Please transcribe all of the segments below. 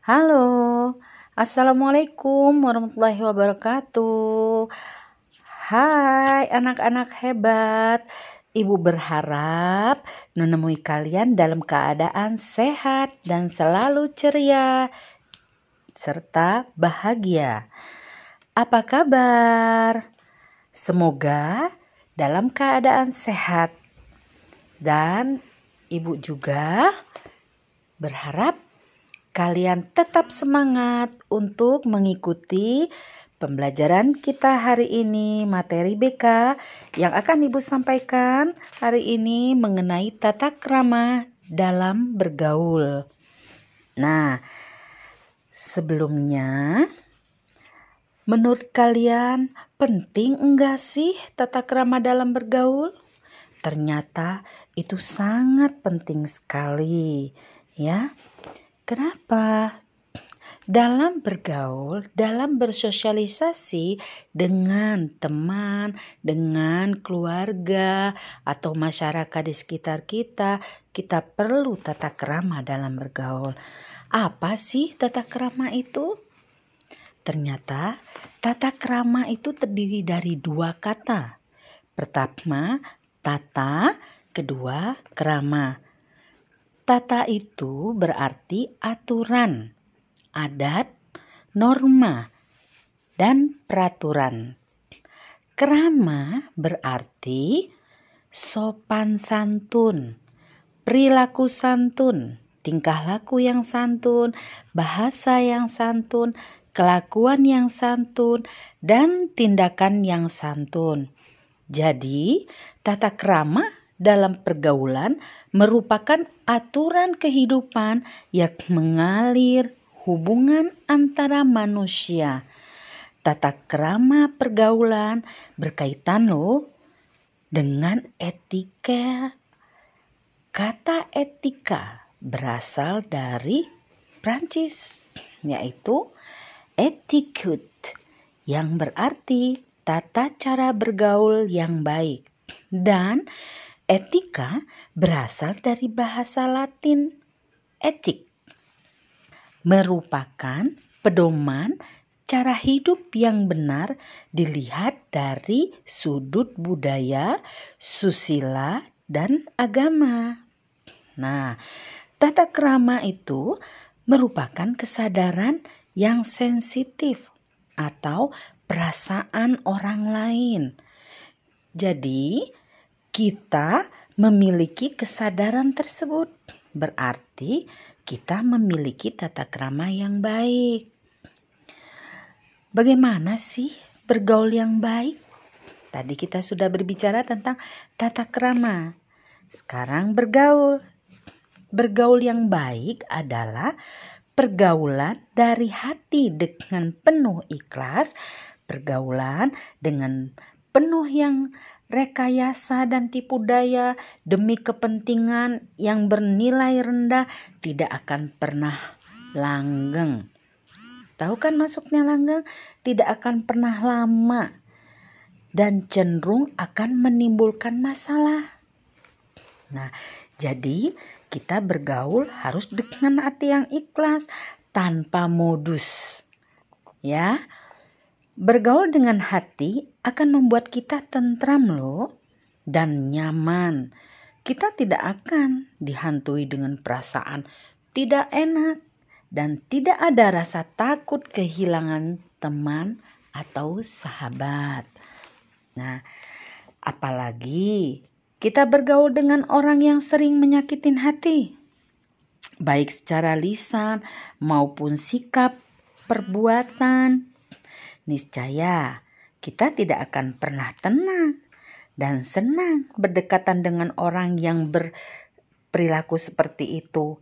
Halo, Assalamualaikum warahmatullahi wabarakatuh. Hai anak-anak hebat. Ibu berharap menemui kalian dalam keadaan sehat dan selalu ceria serta bahagia. Apa kabar? Semoga dalam keadaan sehat dan ibu juga berharap kalian tetap semangat untuk mengikuti pembelajaran kita hari ini materi BK yang akan Ibu sampaikan hari ini mengenai tata krama dalam bergaul. Nah, sebelumnya menurut kalian penting enggak sih tata krama dalam bergaul? Ternyata itu sangat penting sekali, ya. Kenapa? Dalam bergaul, dalam bersosialisasi dengan teman, dengan keluarga, atau masyarakat di sekitar kita, kita perlu tata kerama dalam bergaul. Apa sih tata kerama itu? Ternyata tata kerama itu terdiri dari dua kata. Pertama, tata, kedua, kerama. Tata itu berarti aturan, adat, norma, dan peraturan. Kerama berarti sopan santun, perilaku santun, tingkah laku yang santun, bahasa yang santun, kelakuan yang santun, dan tindakan yang santun. Jadi, tata kerama dalam pergaulan merupakan aturan kehidupan yang mengalir hubungan antara manusia. Tata krama pergaulan berkaitan loh dengan etika. Kata etika berasal dari Prancis yaitu etiquette yang berarti tata cara bergaul yang baik dan Etika berasal dari bahasa Latin etik, merupakan pedoman cara hidup yang benar dilihat dari sudut budaya, susila, dan agama. Nah, tata kerama itu merupakan kesadaran yang sensitif atau perasaan orang lain. Jadi, kita memiliki kesadaran tersebut, berarti kita memiliki tata krama yang baik. Bagaimana sih bergaul yang baik? Tadi kita sudah berbicara tentang tata krama. Sekarang bergaul. Bergaul yang baik adalah pergaulan dari hati dengan penuh ikhlas, pergaulan dengan penuh yang rekayasa dan tipu daya demi kepentingan yang bernilai rendah tidak akan pernah langgeng. Tahu kan masuknya langgeng? Tidak akan pernah lama dan cenderung akan menimbulkan masalah. Nah, jadi kita bergaul harus dengan hati yang ikhlas tanpa modus. Ya, Bergaul dengan hati akan membuat kita tentram loh dan nyaman. Kita tidak akan dihantui dengan perasaan tidak enak dan tidak ada rasa takut kehilangan teman atau sahabat. Nah, apalagi kita bergaul dengan orang yang sering menyakitin hati, baik secara lisan maupun sikap, perbuatan, niscaya kita tidak akan pernah tenang dan senang berdekatan dengan orang yang berperilaku seperti itu.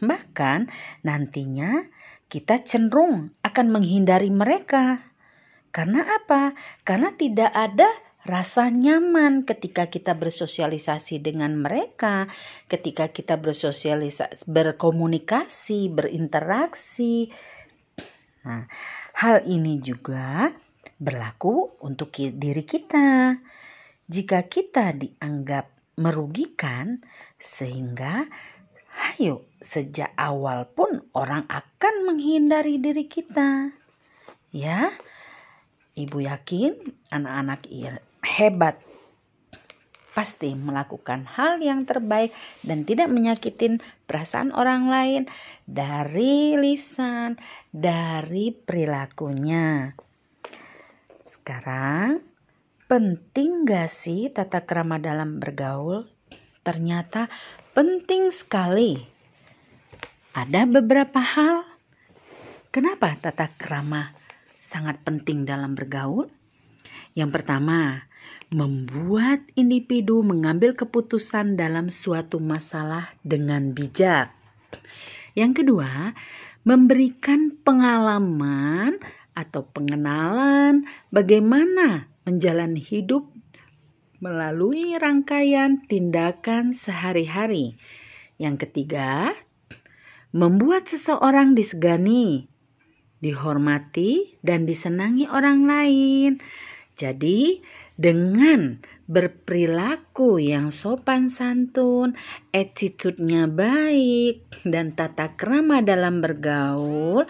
Bahkan nantinya kita cenderung akan menghindari mereka. Karena apa? Karena tidak ada rasa nyaman ketika kita bersosialisasi dengan mereka, ketika kita bersosialisasi, berkomunikasi, berinteraksi. Nah, Hal ini juga berlaku untuk diri kita. Jika kita dianggap merugikan, sehingga Ayo, sejak awal pun orang akan menghindari diri kita. Ya, ibu yakin anak-anak hebat pasti melakukan hal yang terbaik dan tidak menyakitin perasaan orang lain dari lisan, dari perilakunya. Sekarang, penting gak sih tata kerama dalam bergaul? Ternyata penting sekali. Ada beberapa hal. Kenapa tata kerama sangat penting dalam bergaul? Yang pertama, membuat individu mengambil keputusan dalam suatu masalah dengan bijak. Yang kedua, memberikan pengalaman atau pengenalan bagaimana menjalani hidup melalui rangkaian tindakan sehari-hari. Yang ketiga, membuat seseorang disegani, dihormati, dan disenangi orang lain. Jadi, dengan berperilaku yang sopan santun, attitude-nya baik, dan tata krama dalam bergaul,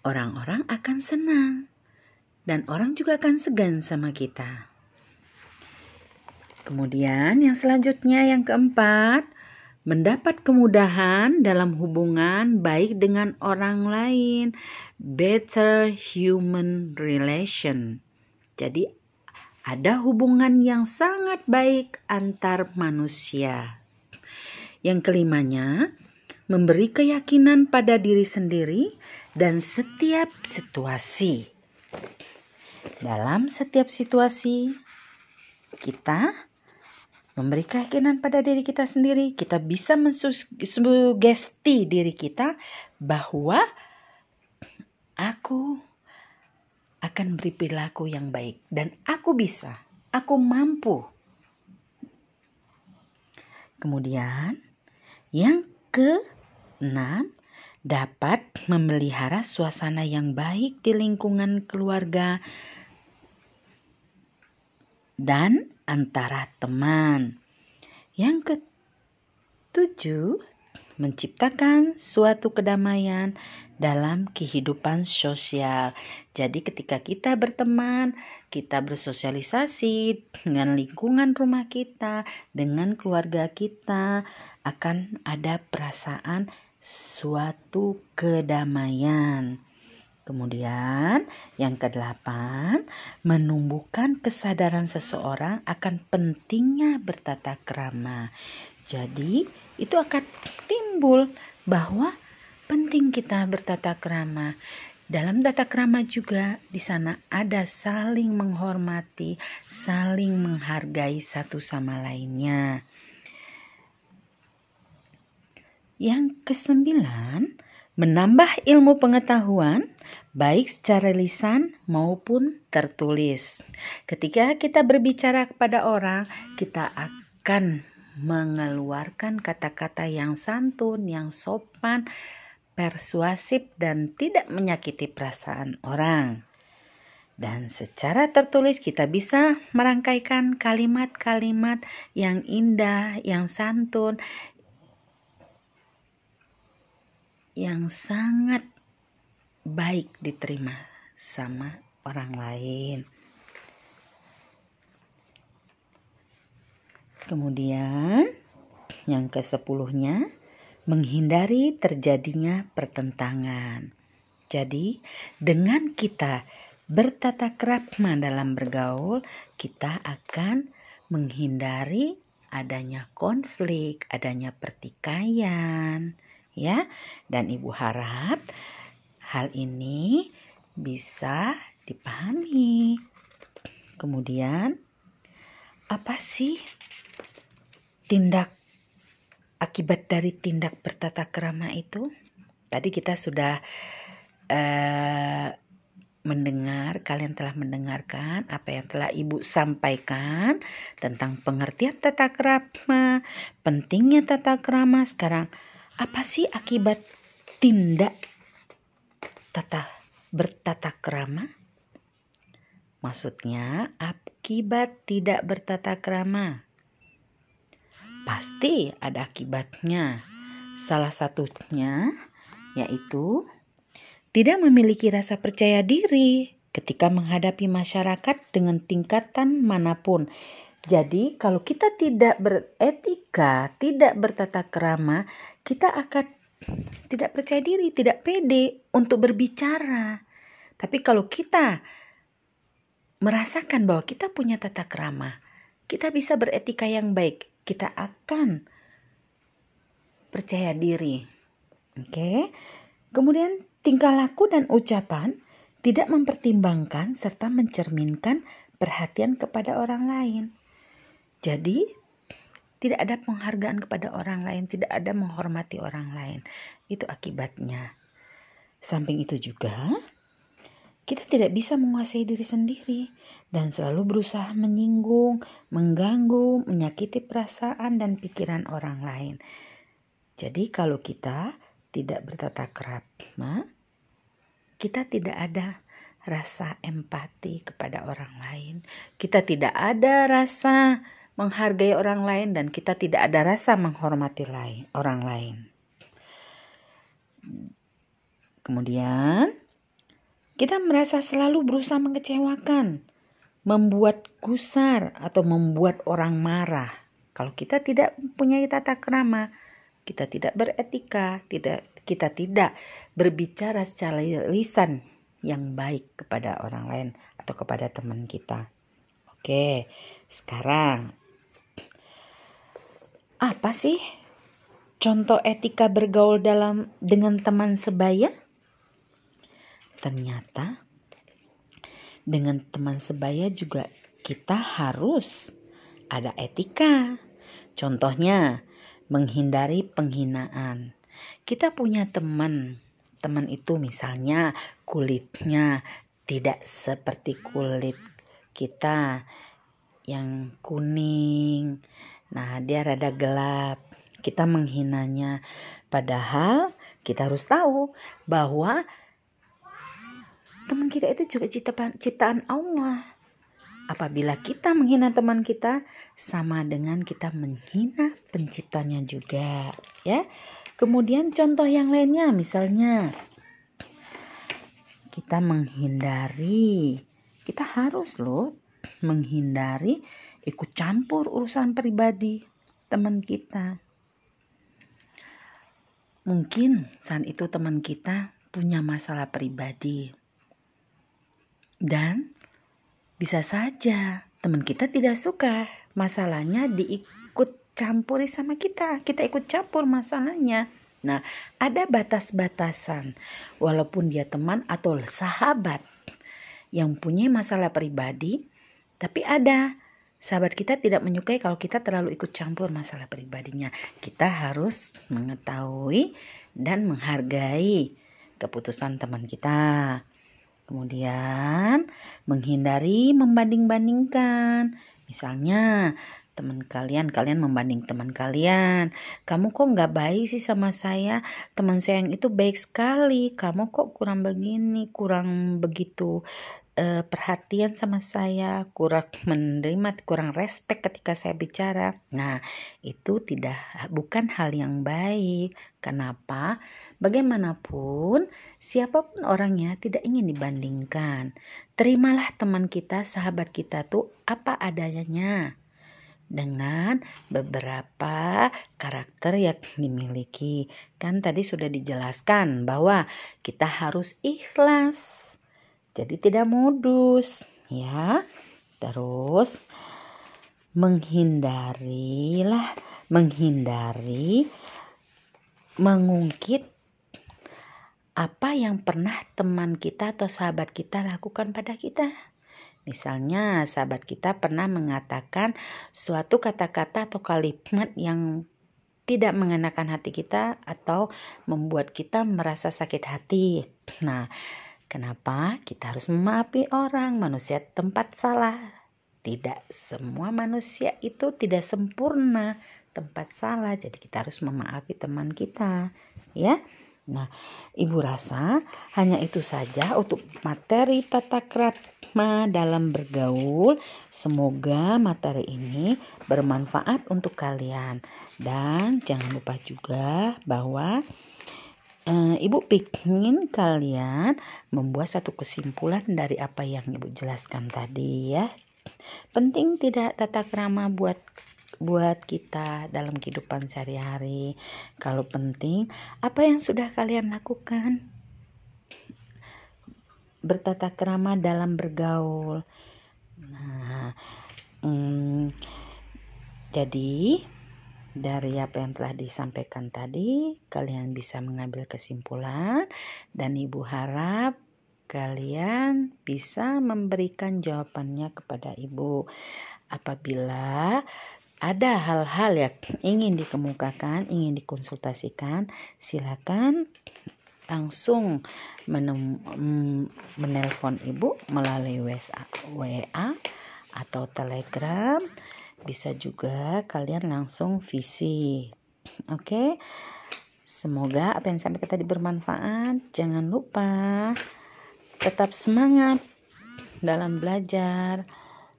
orang-orang akan senang. Dan orang juga akan segan sama kita. Kemudian yang selanjutnya yang keempat, mendapat kemudahan dalam hubungan baik dengan orang lain, better human relation. Jadi ada hubungan yang sangat baik antar manusia. Yang kelimanya, memberi keyakinan pada diri sendiri dan setiap situasi. Dalam setiap situasi, kita memberi keyakinan pada diri kita sendiri. Kita bisa mensugesti diri kita bahwa aku akan beri perilaku yang baik dan aku bisa, aku mampu. Kemudian yang keenam dapat memelihara suasana yang baik di lingkungan keluarga dan antara teman. Yang ketujuh menciptakan suatu kedamaian dalam kehidupan sosial. Jadi ketika kita berteman, kita bersosialisasi dengan lingkungan rumah kita, dengan keluarga kita, akan ada perasaan suatu kedamaian. Kemudian yang kedelapan, menumbuhkan kesadaran seseorang akan pentingnya bertata krama. Jadi itu akan timbul bahwa penting kita bertata krama. Dalam tata krama juga di sana ada saling menghormati, saling menghargai satu sama lainnya. Yang kesembilan, menambah ilmu pengetahuan baik secara lisan maupun tertulis. Ketika kita berbicara kepada orang, kita akan mengeluarkan kata-kata yang santun, yang sopan, persuasif, dan tidak menyakiti perasaan orang. Dan secara tertulis kita bisa merangkaikan kalimat-kalimat yang indah, yang santun, yang sangat baik diterima sama orang lain. Kemudian yang ke-10-nya menghindari terjadinya pertentangan. Jadi, dengan kita bertata krama dalam bergaul, kita akan menghindari adanya konflik, adanya pertikaian, ya. Dan Ibu harap hal ini bisa dipahami. Kemudian, apa sih tindak akibat dari tindak bertata kerama itu tadi kita sudah uh, mendengar kalian telah mendengarkan apa yang telah ibu sampaikan tentang pengertian tata kerama pentingnya tata kerama sekarang apa sih akibat tindak tata bertata kerama maksudnya akibat tidak bertata kerama pasti ada akibatnya. Salah satunya yaitu tidak memiliki rasa percaya diri ketika menghadapi masyarakat dengan tingkatan mana pun. Jadi, kalau kita tidak beretika, tidak bertata kerama, kita akan tidak percaya diri, tidak pede untuk berbicara. Tapi kalau kita merasakan bahwa kita punya tata kerama, kita bisa beretika yang baik, kita akan percaya diri. Oke. Kemudian tingkah laku dan ucapan tidak mempertimbangkan serta mencerminkan perhatian kepada orang lain. Jadi, tidak ada penghargaan kepada orang lain, tidak ada menghormati orang lain. Itu akibatnya. Samping itu juga, kita tidak bisa menguasai diri sendiri dan selalu berusaha menyinggung, mengganggu, menyakiti perasaan dan pikiran orang lain. Jadi kalau kita tidak bertata krama, kita tidak ada rasa empati kepada orang lain. Kita tidak ada rasa menghargai orang lain dan kita tidak ada rasa menghormati lain, orang lain. Kemudian kita merasa selalu berusaha mengecewakan, membuat gusar atau membuat orang marah. Kalau kita tidak punya tata krama, kita tidak beretika, tidak kita tidak berbicara secara lisan yang baik kepada orang lain atau kepada teman kita. Oke, sekarang apa sih contoh etika bergaul dalam dengan teman sebaya? Ternyata dengan teman sebaya juga kita harus ada etika. Contohnya, menghindari penghinaan. Kita punya teman, teman itu misalnya kulitnya tidak seperti kulit kita yang kuning, Nah, dia rada gelap. Kita menghinanya. Padahal kita harus tahu bahwa kita itu juga ciptaan, ciptaan Allah. Apabila kita menghina teman kita, sama dengan kita menghina penciptanya juga, ya. Kemudian contoh yang lainnya, misalnya kita menghindari, kita harus loh menghindari ikut campur urusan pribadi teman kita. Mungkin saat itu teman kita punya masalah pribadi. Dan bisa saja teman kita tidak suka masalahnya diikut campuri sama kita. Kita ikut campur masalahnya. Nah, ada batas-batasan. Walaupun dia teman atau sahabat yang punya masalah pribadi, tapi ada sahabat kita tidak menyukai kalau kita terlalu ikut campur masalah pribadinya. Kita harus mengetahui dan menghargai keputusan teman kita. Kemudian menghindari membanding-bandingkan. Misalnya teman kalian, kalian membanding teman kalian. Kamu kok nggak baik sih sama saya? Teman saya yang itu baik sekali. Kamu kok kurang begini, kurang begitu uh, perhatian sama saya, kurang menerima, kurang respect ketika saya bicara. Nah, itu tidak bukan hal yang baik. Kenapa? Bagaimanapun, siapa pun orangnya tidak ingin dibandingkan. Terimalah teman kita, sahabat kita tuh apa adanya dengan beberapa karakter yang dimiliki. Kan tadi sudah dijelaskan bahwa kita harus ikhlas jadi tidak modus ya. Terus menghindarilah menghindari mengungkit apa yang pernah teman kita atau sahabat kita lakukan pada kita. Misalnya, sahabat kita pernah mengatakan suatu kata-kata atau kalimat yang tidak mengenakan hati kita atau membuat kita merasa sakit hati. Nah, Kenapa kita harus memaafin orang? Manusia tempat salah. Tidak semua manusia itu tidak sempurna tempat salah. Jadi kita harus memaafin teman kita, ya. Nah, Ibu rasa hanya itu saja untuk materi tata krama dalam bergaul. Semoga materi ini bermanfaat untuk kalian. Dan jangan lupa juga bahwa Ibu ingin kalian membuat satu kesimpulan dari apa yang Ibu jelaskan tadi ya. Penting tidak tata krama buat buat kita dalam kehidupan sehari-hari. Kalau penting, apa yang sudah kalian lakukan? Bertata kerama dalam bergaul. Nah, hmm, jadi dari apa yang telah disampaikan tadi, kalian bisa mengambil kesimpulan, dan ibu harap kalian bisa memberikan jawabannya kepada ibu apabila ada hal-hal yang ingin dikemukakan, ingin dikonsultasikan, silakan langsung menem, menelpon ibu melalui WA atau Telegram. Bisa juga kalian langsung visi. Oke. Semoga apa yang sampai tadi bermanfaat. Jangan lupa tetap semangat dalam belajar.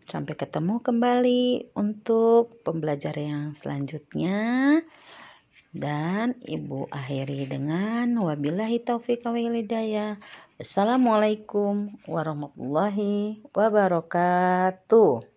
Sampai ketemu kembali untuk pembelajaran yang selanjutnya. Dan Ibu akhiri dengan wabillahi taufiq wa hidayah. Assalamualaikum warahmatullahi wabarakatuh.